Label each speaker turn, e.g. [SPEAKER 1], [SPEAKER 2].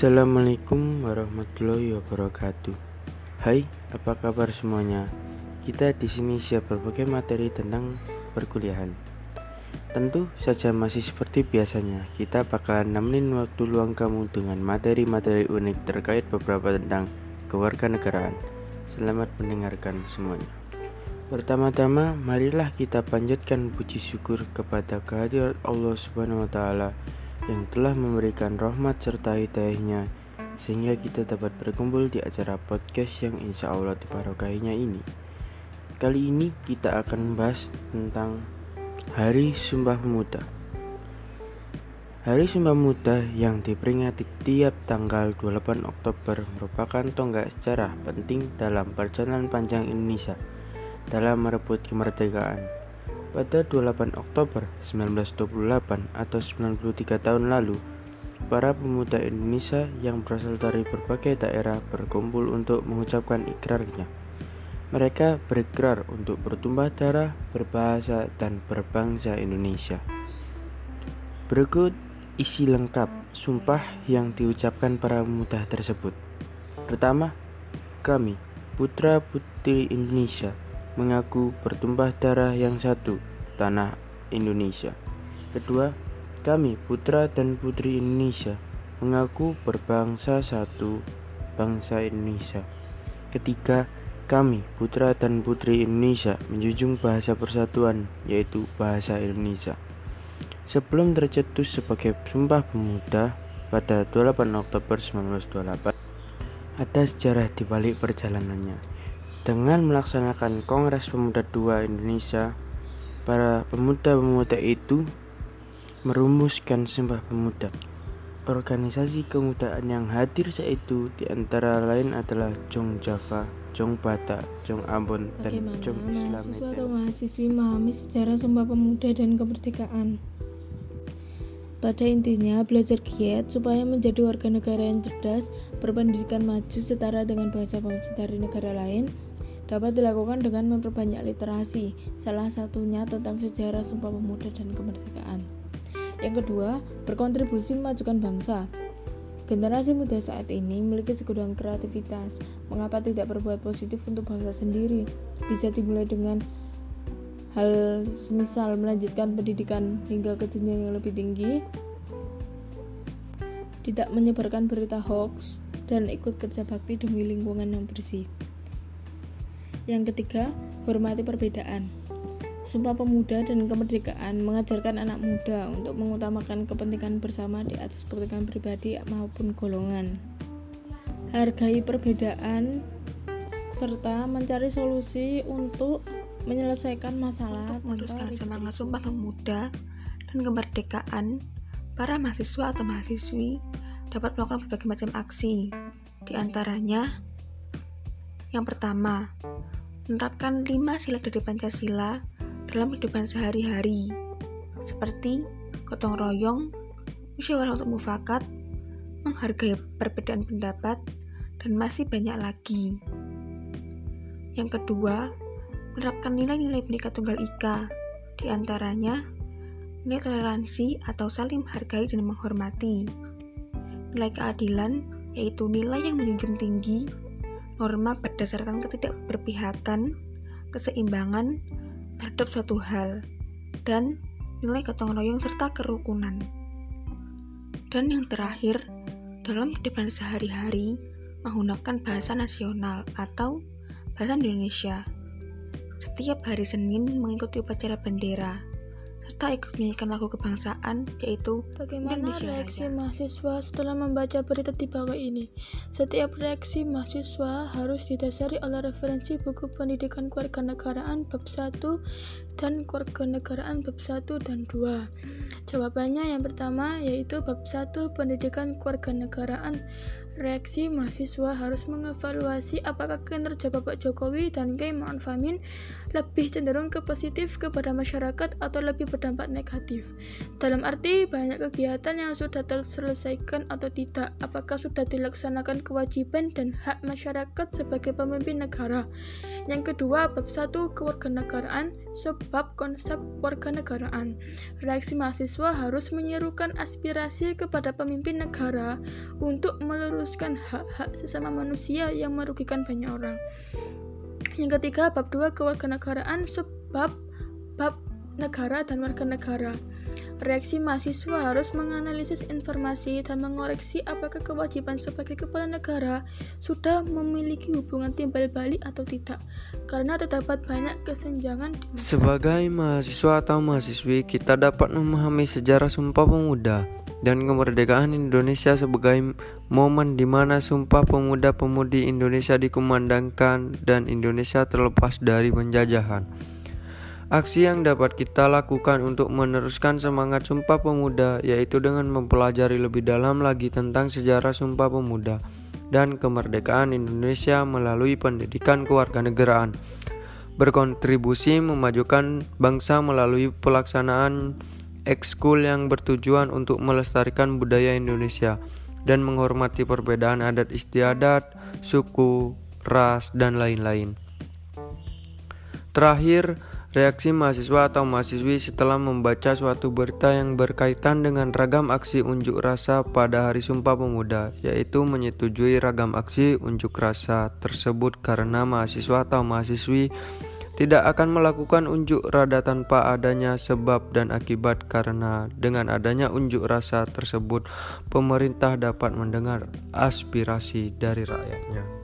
[SPEAKER 1] Assalamualaikum warahmatullahi wabarakatuh. Hai, apa kabar semuanya? Kita di sini siap berbagai materi tentang perkuliahan. Tentu saja masih seperti biasanya, kita bakalan nemenin waktu luang kamu dengan materi-materi unik terkait beberapa tentang kewarganegaraan. Selamat mendengarkan semuanya. Pertama-tama, marilah kita panjatkan puji syukur kepada kehadirat Allah Subhanahu wa taala yang telah memberikan rahmat serta hidayahnya sehingga kita dapat berkumpul di acara podcast yang insya Allah dibarokahinya ini. Kali ini kita akan membahas tentang Hari Sumpah Pemuda. Hari Sumpah Pemuda yang diperingati tiap tanggal 28 Oktober merupakan tonggak sejarah penting dalam perjalanan panjang Indonesia dalam merebut kemerdekaan. Pada 28 Oktober 1928 atau 93 tahun lalu, Para pemuda Indonesia yang berasal dari berbagai daerah berkumpul untuk mengucapkan ikrarnya. Mereka berikrar untuk bertumpah darah, berbahasa, dan berbangsa Indonesia. Berikut isi lengkap sumpah yang diucapkan para pemuda tersebut. Pertama, kami, putra-putri Indonesia, mengaku bertumpah darah yang satu, tanah Indonesia. Kedua, kami, putra dan putri Indonesia, mengaku berbangsa satu, bangsa Indonesia. Ketiga, kami, putra dan putri Indonesia, menjunjung bahasa persatuan, yaitu bahasa Indonesia. Sebelum tercetus sebagai Sumpah Pemuda pada 28 Oktober 1928, ada sejarah di balik perjalanannya. Dengan melaksanakan Kongres Pemuda II Indonesia, para pemuda-pemuda itu merumuskan Sumpah Pemuda. Organisasi kemudaan yang hadir saat itu di antara lain adalah Jong Java, Jong Bata, Jong Ambon, dan Jong Islam.
[SPEAKER 2] mahasiswa atau mahasiswi memahami sejarah Sumpah Pemuda dan kemerdekaan? Pada intinya, belajar giat supaya menjadi warga negara yang cerdas, berpendidikan maju setara dengan bahasa-bahasa dari negara lain, dapat dilakukan dengan memperbanyak literasi, salah satunya tentang sejarah Sumpah Pemuda dan kemerdekaan. Yang kedua, berkontribusi memajukan bangsa. Generasi muda saat ini memiliki segudang kreativitas. Mengapa tidak berbuat positif untuk bangsa sendiri? Bisa dimulai dengan hal semisal melanjutkan pendidikan hingga ke jenjang yang lebih tinggi, tidak menyebarkan berita hoax, dan ikut kerja bakti demi lingkungan yang bersih. Yang ketiga, hormati perbedaan. Sumpah Pemuda dan Kemerdekaan mengajarkan anak muda untuk mengutamakan kepentingan bersama di atas kepentingan pribadi maupun golongan. Hargai perbedaan serta mencari solusi untuk menyelesaikan masalah
[SPEAKER 3] untuk meneruskan semangat Sumpah Pemuda dan Kemerdekaan para mahasiswa atau mahasiswi dapat melakukan berbagai macam aksi di antaranya yang pertama menerapkan lima sila dari Pancasila dalam kehidupan sehari-hari, seperti gotong royong, musyawarah untuk mufakat, menghargai perbedaan pendapat, dan masih banyak lagi. Yang kedua, menerapkan nilai-nilai Bhinneka Tunggal Ika, di antaranya nilai toleransi atau saling menghargai dan menghormati. Nilai keadilan yaitu nilai yang menjunjung tinggi norma berdasarkan ketidakberpihakan, keseimbangan, terhadap suatu hal, dan nilai gotong royong serta kerukunan. Dan yang terakhir, dalam kehidupan sehari-hari, menggunakan bahasa nasional atau bahasa Indonesia. Setiap hari Senin mengikuti upacara bendera, serta ikut menyanyikan lagu kebangsaan yaitu
[SPEAKER 2] Bagaimana
[SPEAKER 3] Indonesia
[SPEAKER 2] reaksi
[SPEAKER 3] Raya.
[SPEAKER 2] mahasiswa setelah membaca berita di bawah ini? Setiap reaksi mahasiswa harus didasari oleh referensi buku pendidikan kewarganegaraan bab 1 dan kewarganegaraan bab 1 dan 2. Jawabannya yang pertama yaitu bab 1 pendidikan kewarganegaraan Reaksi mahasiswa harus mengevaluasi apakah kinerja Bapak Jokowi dan Kiai Ma'ruf Amin lebih cenderung ke positif kepada masyarakat atau lebih berdampak negatif. Dalam arti banyak kegiatan yang sudah terselesaikan atau tidak, apakah sudah dilaksanakan kewajiban dan hak masyarakat sebagai pemimpin negara. Yang kedua, bab 1 kewarganegaraan
[SPEAKER 4] sebab konsep warga negaraan. Reaksi mahasiswa harus menyerukan aspirasi kepada pemimpin negara untuk meluruskan hak-hak sesama manusia yang merugikan banyak orang. Yang ketiga, bab 2 kewarganegaraan sebab bab negara dan warga negara. Reaksi mahasiswa harus menganalisis informasi dan mengoreksi apakah kewajiban sebagai kepala negara sudah memiliki hubungan timbal balik atau tidak, karena terdapat banyak kesenjangan.
[SPEAKER 5] Sebagai mahasiswa atau mahasiswi, kita dapat memahami sejarah Sumpah Pemuda dan kemerdekaan Indonesia sebagai momen di mana Sumpah Pemuda-Pemudi Indonesia dikumandangkan dan Indonesia terlepas dari penjajahan. Aksi yang dapat kita lakukan untuk meneruskan semangat Sumpah Pemuda yaitu dengan mempelajari lebih dalam lagi tentang sejarah Sumpah Pemuda dan kemerdekaan Indonesia melalui pendidikan kewarganegaraan. Berkontribusi memajukan bangsa melalui pelaksanaan ekskul yang bertujuan untuk melestarikan budaya Indonesia dan menghormati perbedaan adat istiadat, suku, ras, dan lain-lain. Terakhir, Reaksi mahasiswa atau mahasiswi setelah membaca suatu berita yang berkaitan dengan ragam aksi unjuk rasa pada Hari Sumpah Pemuda, yaitu menyetujui ragam aksi unjuk rasa tersebut karena mahasiswa atau mahasiswi tidak akan melakukan unjuk rada tanpa adanya sebab dan akibat karena dengan adanya unjuk rasa tersebut pemerintah dapat mendengar aspirasi dari rakyatnya.